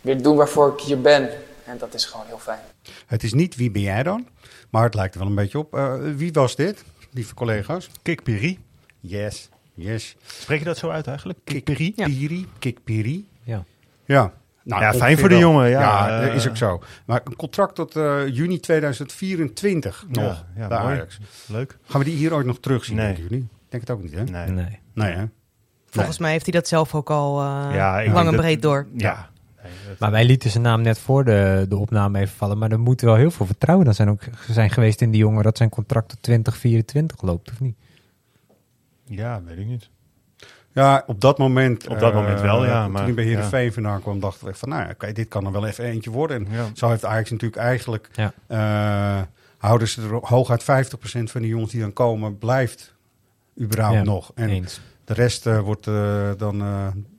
weer doen waarvoor ik hier ben. En dat is gewoon heel fijn. Het is niet wie ben jij dan? Maar het lijkt er wel een beetje op. Uh, wie was dit, lieve collega's? Kik Piri. Yes, yes. Spreek je dat zo uit eigenlijk? Kik Piri? Ja. Piri, Kik Piri. Ja. Ja. Nou, ja, fijn voor de jongen. Ja, ja uh, is ook zo. Maar een contract tot uh, juni 2024 nog ja, ja, bij mooi. Ajax. Leuk. Gaan we die hier ooit nog terugzien, nee. denken jullie? Denk het ook niet, hè? Nee. Nee. Nee, hè? Volgens nee. mij heeft hij dat zelf ook al uh, ja, ik lang en dat, breed door. Ja. Nee, maar wij lieten zijn naam net voor de, de opname even vallen. Maar er moet wel heel veel vertrouwen dan zijn, ook, zijn geweest in die jongen dat zijn contract tot 2024 loopt, of niet? Ja, weet ik niet. Ja, op dat moment. Op dat moment wel, ja. Toen maar, ik bij Heerenveen ja. vandaan kwam, dachten we van, nou ja, okay, dit kan er wel even eentje worden. En zo heeft Ajax natuurlijk eigenlijk, uh, houden ze er hooguit 50% van de jongens die dan komen, blijft überhaupt nog. En eens. de rest uh, wordt uh, dan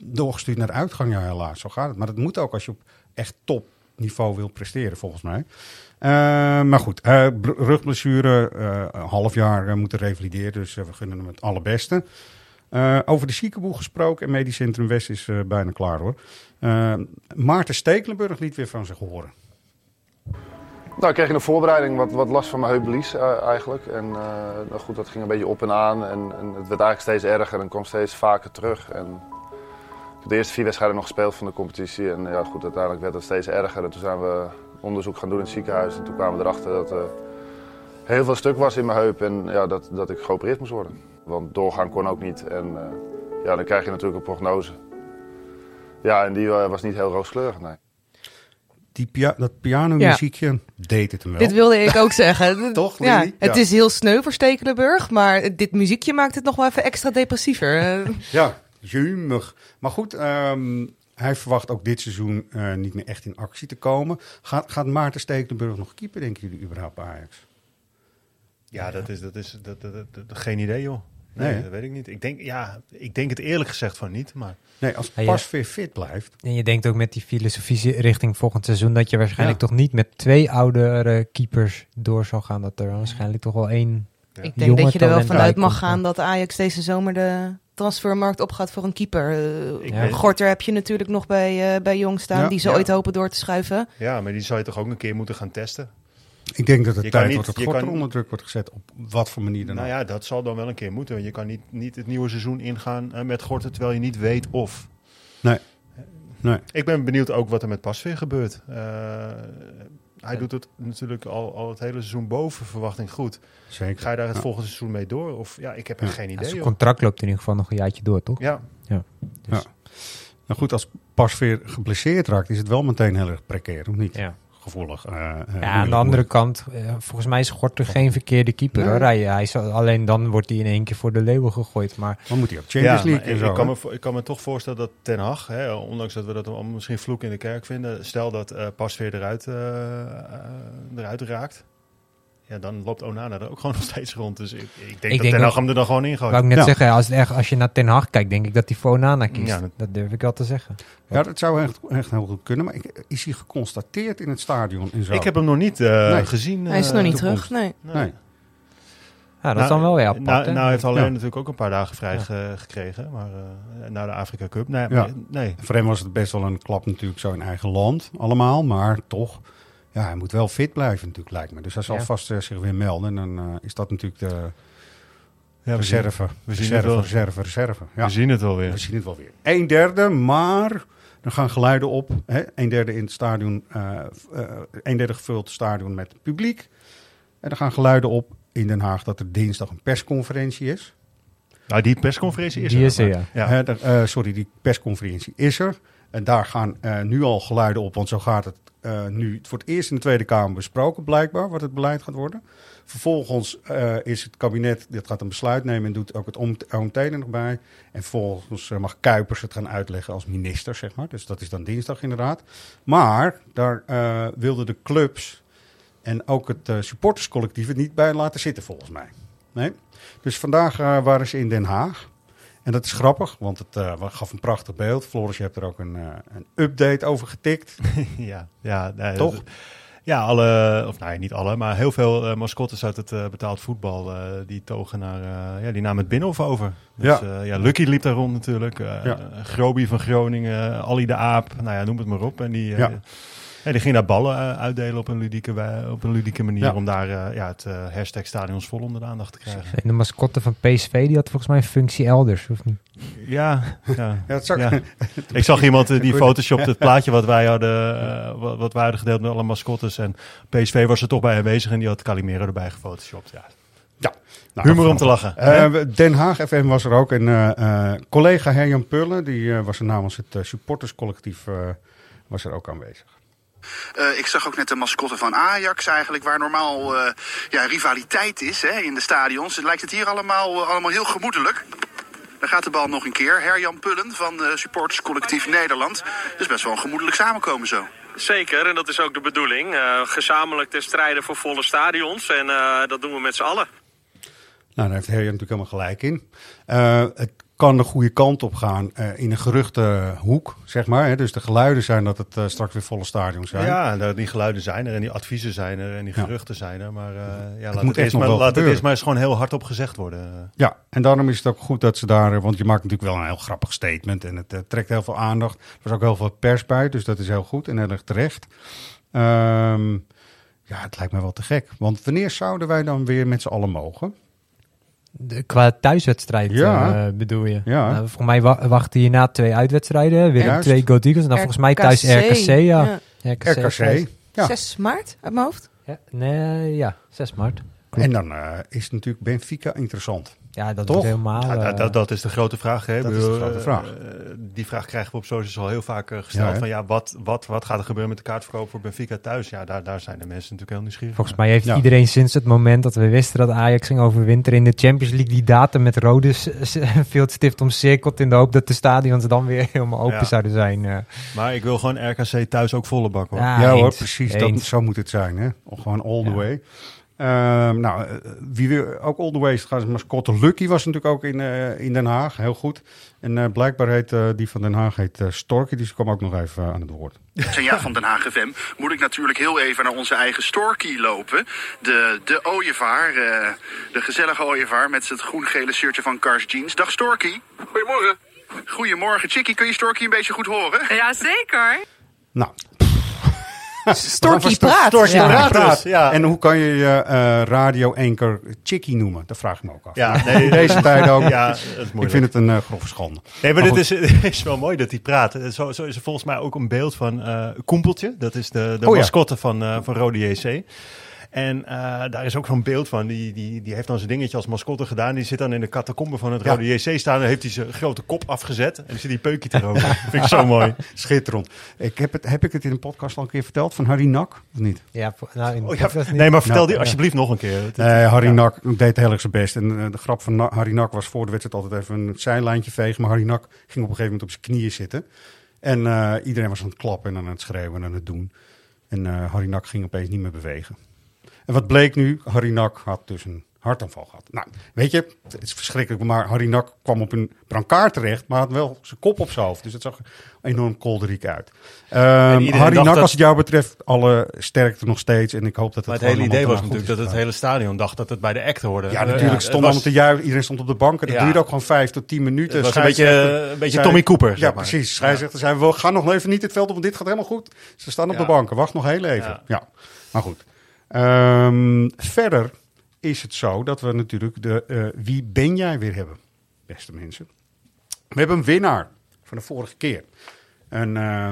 doorgestuurd naar de uitgang, ja helaas, zo gaat het. Maar dat moet ook als je op echt topniveau wil presteren, volgens mij. maar goed, rugblessure, een half jaar moeten revalideren, dus we gunnen hem het allerbeste. Uh, over de ziekenboel gesproken en Medisch Centrum West is uh, bijna klaar hoor. Uh, Maarten Stekelenburg liet weer van zich horen. Nou, ik kreeg in de voorbereiding wat, wat last van mijn heupbelies eigenlijk. En nou goed, dat ging een beetje op en aan. En, en, het werd eigenlijk steeds erger en kwam steeds vaker terug. En ik heb de eerste vier wedstrijden nog gespeeld van de competitie. En ja, goed, uiteindelijk werd het steeds erger. En toen zijn we onderzoek gaan doen in het ziekenhuis. En toen kwamen we erachter dat er heel veel stuk was in mijn heup. En ja, dat, dat ik geopereerd moest worden. Want doorgaan kon ook niet. En uh, ja, dan krijg je natuurlijk een prognose. Ja, en die uh, was niet heel rooskleurig, nee. Die pia dat pianomuziekje ja. deed het hem wel. Dit wilde ik ook zeggen. Toch, ja, Lily? Het ja. is heel sneu voor Stekelenburg, maar dit muziekje maakt het nog wel even extra depressiever. ja, jumig. Maar goed, um, hij verwacht ook dit seizoen uh, niet meer echt in actie te komen. Gaat, gaat Maarten Stekelenburg nog keeper, denken jullie überhaupt bij Ajax? Ja, dat is, dat is dat, dat, dat, dat, geen idee, joh. Nee, Nee, dat weet ik niet. Ik denk, ja, ik denk het eerlijk gezegd van niet, maar... Nee, als Ja, ja. pas weer fit blijft. En je denkt ook met die filosofie richting volgend seizoen dat je waarschijnlijk Ja. toch niet met twee oudere keepers door zal gaan. Dat er waarschijnlijk toch wel één. ik denk dat je er wel vanuit mag gaan dat Ajax deze zomer de transfermarkt opgaat voor een keeper. Uh, weet- Gorter heb je natuurlijk nog bij, uh, bij Jong staan, Ja. die ze Ja. ooit hopen door te schuiven. Ja, maar die zou je toch ook een keer moeten gaan testen? Ik denk dat het Je tijd niet- wordt dat kan- onder druk wordt gezet. Op wat voor manier dan Nou ook. ja, dat zal dan wel een keer moeten. Je kan niet, niet het nieuwe seizoen ingaan eh, met Gorten, terwijl je niet weet of. Nee. Nee. Ik ben benieuwd ook wat er met Pasveer gebeurt. Uh, hij Ja. doet het natuurlijk al, al het hele seizoen boven verwachting goed. Zeker. Ga je daar het Ja. volgende seizoen mee door? Of ja, ik heb er Ja. geen Ja, idee. zijn joh. contract loopt in ieder geval nog een jaartje door, toch? Ja, Nou goed, als pas weer geblesseerd raakt, is het wel meteen heel erg precair, of niet? Ja. Gevoelig. eh, eh, Ja, aan de andere kant, eh, volgens mij is Gorter geen verkeerde keeper. Hoor. Hij, hij zal, alleen dan wordt hij in één keer voor de leeuwen gegooid. Maar Dan moet hij ook Champions ja, League ik, zo. ik, kan me, ik kan me toch voorstellen dat Ten Hag, hè, ondanks dat we dat misschien vloek in de kerk vinden, stel dat eh Pasveer eruit, eruit raakt. Ja, dan loopt Onana er ook gewoon nog steeds rond. Dus ik, ik denk dat denk Ten Hag hem er dan gewoon in gooit. wou ik net Ja. zeggen, als, het echt, als je naar Ten Hag kijkt, denk ik dat hij voor Onana kiest. Ja, dat, dat- durf ik wel te zeggen. Ja, dat zou echt, echt heel goed kunnen. Maar ik, is hij geconstateerd in het stadion en zo? Ik heb hem nog niet eh, Nee. gezien. Hij is eh, nog niet terug, nee. Nee. Nee. Ja, dat is dan wel weer apart. Nou, nou heeft alleen Ja. natuurlijk ook een paar dagen vrij Ja. ge- gekregen, maar eh na de Afrika Cup. Nee, Ja. maar- nee. Voor hem was het best wel een klap natuurlijk zo in eigen land allemaal. Maar toch, ja, hij moet wel fit blijven natuurlijk lijkt me. Dus hij zal Ja. vast eh, zich weer melden. En dan eh, is dat natuurlijk de Ja, we zien, reserve. we zien reserve, het wel. reserve, reserve. Ja. we zien het wel weer. We zien het wel weer. Een derde, maar er gaan geluiden op. Hè? Een derde in het stadion, eh eh, een derde gevuld stadion met publiek. En er gaan geluiden op in Den Haag dat er dinsdag een persconferentie is. Nou, die persconferentie is Die er. is er, ja. Hè, er, eh, sorry, die persconferentie is er. En daar gaan eh, nu al geluiden op, want zo gaat het eh, nu voor het eerst in de Tweede Kamer besproken, blijkbaar, wat het beleid gaat worden. Vervolgens eh, is het kabinet, dit gaat een besluit nemen en doet ook het OMT er nog bij. En vervolgens eh, mag Kuipers het gaan uitleggen als minister, zeg maar. Dus dat is dan dinsdag inderdaad. Maar daar wilden de clubs En ook het supporterscollectief het niet bij laten zitten, volgens mij. Nee? Dus vandaag waren ze in Den Haag. En dat is grappig, want het uh, gaf een prachtig beeld. Floris, je hebt er ook een, een update over getikt. ja, ja nee, toch? Dat, ja, alle, of nee, niet alle, maar heel veel uh, mascottes uit het betaald voetbal, die togen naar, ja, die namen het Binnenhof over. Dus, ja. ja, Lucky liep daar rond natuurlijk, ja. Groby van Groningen, Ali de Aap, nou ja, noem het maar op. En die, ja. Ja, die ging daar ballen uh, uitdelen op een ludieke, op een ludieke manier. Ja. Om daar uh, ja, het uh, hashtag stadions vol onder de aandacht te krijgen. En de mascotte van PSV die had volgens mij een functie elders, of niet? Ja, ja. ja, zag, ja. ik zag iemand die photoshopte het plaatje wat wij hadden, wat, wat wij hadden gedeeld met alle mascottes. En PSV was er toch bij aanwezig en die had Calimero erbij gefotoshopt. Ja. Ja, nou, humor om te lachen. Uh, Den Haag FM was er ook. En collega Herjan Pullen, die was er namens het supporterscollectief, was er ook aanwezig. Uh, ik zag ook net de mascotte van Ajax eigenlijk, waar normaal uh, ja, rivaliteit is hè, in de stadions. Lijkt het hier allemaal, uh, allemaal heel gemoedelijk. Dan gaat de bal nog een keer. Herjan Pullen van supporterscollectief Nederland. Dus best wel een gemoedelijk samenkomen zo. Zeker, en dat is ook de bedoeling. gezamenlijk te strijden voor volle stadions. En dat doen we met z'n allen. Nou, daar heeft Herjan natuurlijk helemaal gelijk in. het kan de goede kant op gaan uh, in een geruchte hoek, zeg maar. Hè? Dus de geluiden zijn dat het uh, straks weer volle stadions zijn. Ja, die geluiden zijn er en die adviezen zijn er en die geruchten ja. zijn er. Maar uh, ja, het laat, het, eens maar, laat het eens maar eens gewoon heel hard op gezegd worden. Ja, en daarom is het ook goed dat ze daar... Want je maakt natuurlijk wel een heel grappig statement en het trekt heel veel aandacht. Er was ook heel veel pers bij, dus dat is heel goed en heel erg terecht. Um, ja, het lijkt me wel te gek. Want wanneer zouden wij dan weer met z'n allen mogen? De, qua thuiswedstrijd ja. uh, bedoel je? Ja. Nou, volgens mij wa wachten hierna twee uitwedstrijden. Weer twee Go Eagles. En dan volgens mij thuis RKC. Ja. ja. RKC. RKC. Ja. 6 maart uit mijn hoofd? Ja, nee, ja 6 maart. Klopt. En dan uh, is natuurlijk Benfica interessant. Ja, dat Toch? is helemaal... Ja, dat, dat, dat, is de grote vraag. Hè? Dat is de grote vraag. Uh, die vraag krijgen we op socials al heel vaak uh, gesteld. Ja, van ja, wat, wat, wat gaat er gebeuren met de kaartverkoop voor Benfica thuis? Ja, daar, daar zijn de mensen natuurlijk heel nieuwsgierig. Volgens mij heeft ja. iedereen sinds het moment dat we wisten dat Ajax ging overwinteren in de Champions League die datum met rode veldstift omcirkeld in de hoop dat de stadions dan weer helemaal open ja. zouden zijn. Uh. Maar ik wil gewoon RKC thuis ook volle bak hoor. Ja, ja hoor, precies. Dat, zo moet het zijn. Hè? Gewoon all the way. Uh, nou, wie weer ook all the way gaat mascotte Lucky was natuurlijk ook in, uh, in Den Haag, heel goed. En uh, blijkbaar heet die van Den Haag heet Storky, dus ik kom ook nog even aan het woord. En ja, van Den Haag FM moet ik natuurlijk heel even naar onze eigen Storky lopen. De, de ooievaar, de gezellige ooievaar met het groen-gele shirtje van Cars Jeans. Dag Storky. Goedemorgen. Goedemorgen. Chickie, kun je Storky een beetje goed horen? Ja, zeker. Nou, Storky praat. Storky ja. praat. Ja. En hoe kan je je uh, radio anchor Chickie noemen? Dat vraag ik me ook af. Ja, nee, deze tijd ook. Ja, ik vind het een uh, grove schande. Nee, maar, maar dit is, is, wel mooi dat hij praat. Zo, zo, is er volgens mij ook een beeld van uh, Koempeltje. Dat is de, de oh, mascotte ja. van, van Rode JC. En uh, daar is ook zo'n beeld van. Die, die, die heeft dan zijn dingetje als mascotte gedaan. Die zit dan in de catacombe van het ja. Rode JC staan. Dan heeft hij zijn grote kop afgezet. En dan zit die peukje te roken. vind ik zo mooi. Schitterend. Ik heb, het, heb ik het in een podcast al een keer verteld van Harry Nak? Of niet? Ja, nou, in oh, ja nee, maar vertel nou, die alsjeblieft ja. nog een keer. Nee, Harry Nak deed heel erg zijn best. En uh, de grap van Na Harry Nak was voor de wedstrijd altijd even een zijlijntje vegen. Maar Harry Nak ging op een gegeven moment op zijn knieën zitten. En uh, iedereen was aan het klappen en aan het schreeuwen en aan het doen. En uh, Harry Nak ging opeens niet meer bewegen. En wat bleek nu? Harry Nak had dus een hartaanval gehad. Nou, weet je, het is verschrikkelijk, maar Harry Nak kwam op een brancard terecht, maar had wel zijn kop op zijn hoofd. Dus het zag enorm kolderiek uit. Um, Harry Nak, dat... als het jou betreft, alle sterkte nog steeds. En ik hoop dat het Maar het hele idee was natuurlijk dat het hele stadion dacht dat het bij de acte hoorde. Ja, natuurlijk. Ja, stond allemaal was... te juichen. Iedereen stond op de banken. Dat ja. duurde ook gewoon vijf tot tien minuten. Het was een beetje, een beetje Tommy Cooper. Ja, maar. precies. Scheidsrechter zei, we gaan nog even niet het veld op, want dit gaat helemaal goed. Ze staan op de banken. Wacht nog heel even. Ja, maar goed. Um, verder is het zo dat we natuurlijk de uh, Wie ben jij weer hebben, beste mensen. We hebben een winnaar van de vorige keer. En uh,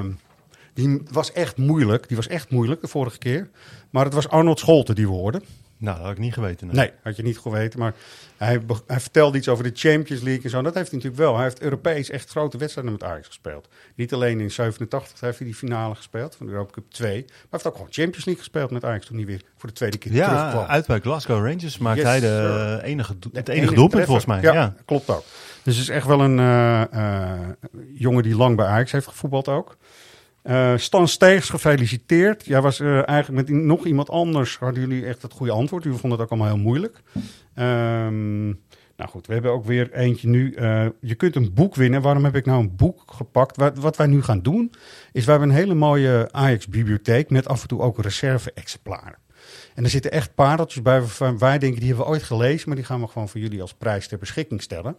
die was echt moeilijk. Die was echt moeilijk de vorige keer. Maar het was Arnold Scholte die we hoorden. Nou, dat had ik niet geweten. Nee, nee had je niet geweten. Maar hij, hij, vertelde iets over de Champions League en zo. Dat heeft hij natuurlijk wel. Hij heeft Europees echt grote wedstrijden met Ajax gespeeld. Niet alleen in 87 heeft hij die finale gespeeld van de Europa Cup 2. Maar hij heeft ook gewoon Champions League gespeeld met Ajax toen hij weer voor de tweede keer ja, terugkwam. uit bij Glasgow Rangers maakt yes, hij de enige, het enige doelpunt volgens mij. Ja, ja, klopt ook. Dus het is echt wel een uh, uh, jongen die lang bij Ajax heeft gevoetbald ook. Uh, Stan Steegs, gefeliciteerd. Jij was uh, eigenlijk met nog iemand anders, hadden jullie echt het goede antwoord. Jullie vonden het ook allemaal heel moeilijk. Um, nou goed, we hebben ook weer eentje nu. Uh, je kunt een boek winnen. Waarom heb ik nou een boek gepakt? Wat, wat wij nu gaan doen, is we hebben een hele mooie Ajax-bibliotheek met af en toe ook reserve-exemplaren. En er zitten echt pareltjes bij waarvan wij denken, die hebben we ooit gelezen, maar die gaan we gewoon voor jullie als prijs ter beschikking stellen.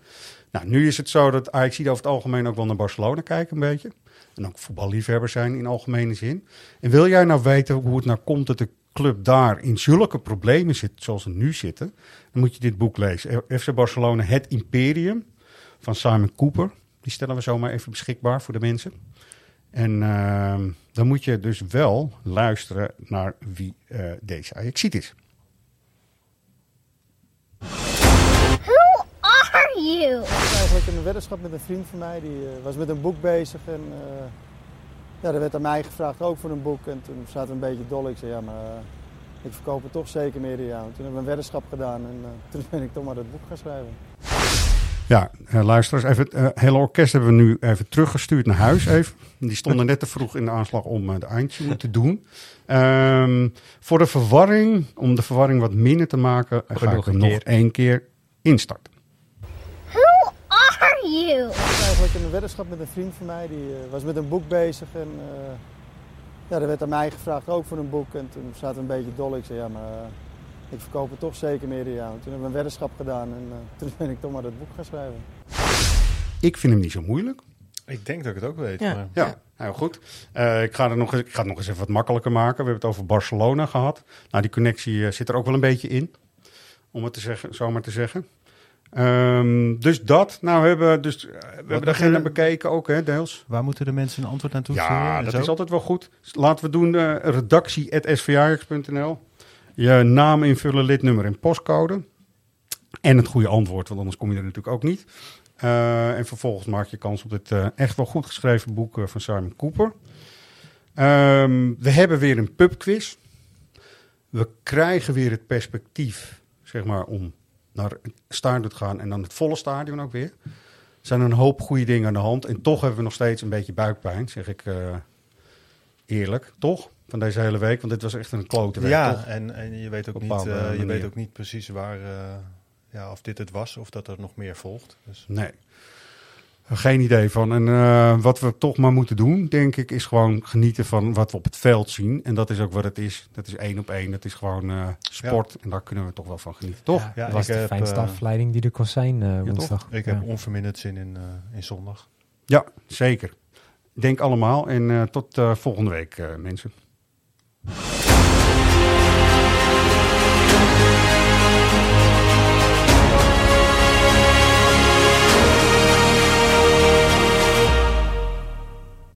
Nou, nu is het zo dat Ajax over het algemeen ook wel naar Barcelona kijken een beetje. En ook voetballiefhebbers zijn in algemene zin. En wil jij nou weten hoe het nou komt dat de club daar in zulke problemen zit zoals ze nu zitten, dan moet je dit boek lezen. FC Barcelona, Het Imperium van Simon Cooper. Die stellen we zomaar even beschikbaar voor de mensen. En uh, dan moet je dus wel luisteren naar wie uh, deze Ajaxiet is. Who are you? Eigenlijk een weddenschap met een vriend van mij. Die uh, was met een boek bezig. En uh, ja, er werd aan mij gevraagd ook voor een boek. En toen zaten we een beetje dol. Ik zei ja, maar ik verkoop het toch zeker meer dan jou. Toen hebben we een weddenschap gedaan. En toen ben ik toch maar dat boek gaan schrijven. Ja, uh, luisteraars, even, het uh, hele orkest hebben we nu even teruggestuurd naar huis. Even. Die stonden net te vroeg in de aanslag om uh, de eindje te doen. Um, voor de verwarring, om de verwarring wat minder te maken, ga ik hem nog één keer instarten. Who are you? Ik was eigenlijk een weddenschap met een vriend van mij. Die was met een boek bezig. En ja, er werd aan mij gevraagd ook voor een boek. En toen zaten we een beetje dol. Ik zei ja, maar ik verkoop het toch zeker meer dan jou. Toen hebben we een weddenschap gedaan en uh, toen ben ik toch maar dat boek gaan schrijven. Ik vind hem niet zo moeilijk. Ik denk dat ik het ook weet. Ja, maar... ja heel goed. Uh, ik, ga er nog, ik ga het nog eens even wat makkelijker maken. We hebben het over Barcelona gehad. Nou, die connectie uh, zit er ook wel een beetje in. Om het te zeggen, zomaar te zeggen. Um, dus dat. Nou, we hebben, dus, we hebben de agenda bekeken ook, hè, deels. Waar moeten de mensen een antwoord naartoe sturen? Ja, dat is altijd wel goed. Laten we doen uh. Je naam invullen, lidnummer en postcode. En het goede antwoord, want anders kom je er natuurlijk ook niet. Uh, en vervolgens maak je kans op dit uh, echt wel goed geschreven boek van Simon Cooper. Um, we hebben weer een pubquiz. We krijgen weer het perspectief, zeg maar, om naar te gaan en dan het volle stadion ook weer. Er zijn een hoop goede dingen aan de hand. En toch hebben we nog steeds een beetje buikpijn, zeg ik eerlijk, toch? van deze hele week? Want dit was echt een klote week, Ja, toch? en, en je, weet ook niet, uh, je weet ook niet precies waar, uh, ja, of dit het was of dat er nog meer volgt. Dus. Nee. Geen idee van. En uh, wat we toch maar moeten doen, denk ik, is gewoon genieten van wat we op het veld zien. En dat is ook wat het is. Dat is één op één. Dat is gewoon sport. Ja. En daar kunnen we toch wel van genieten, toch? Ja, ja dat was de fijnste afleiding die er kon zijn woensdag. ik heb onverminderd zin in, in zondag. Ja, zeker. Denk allemaal. En tot volgende week, mensen.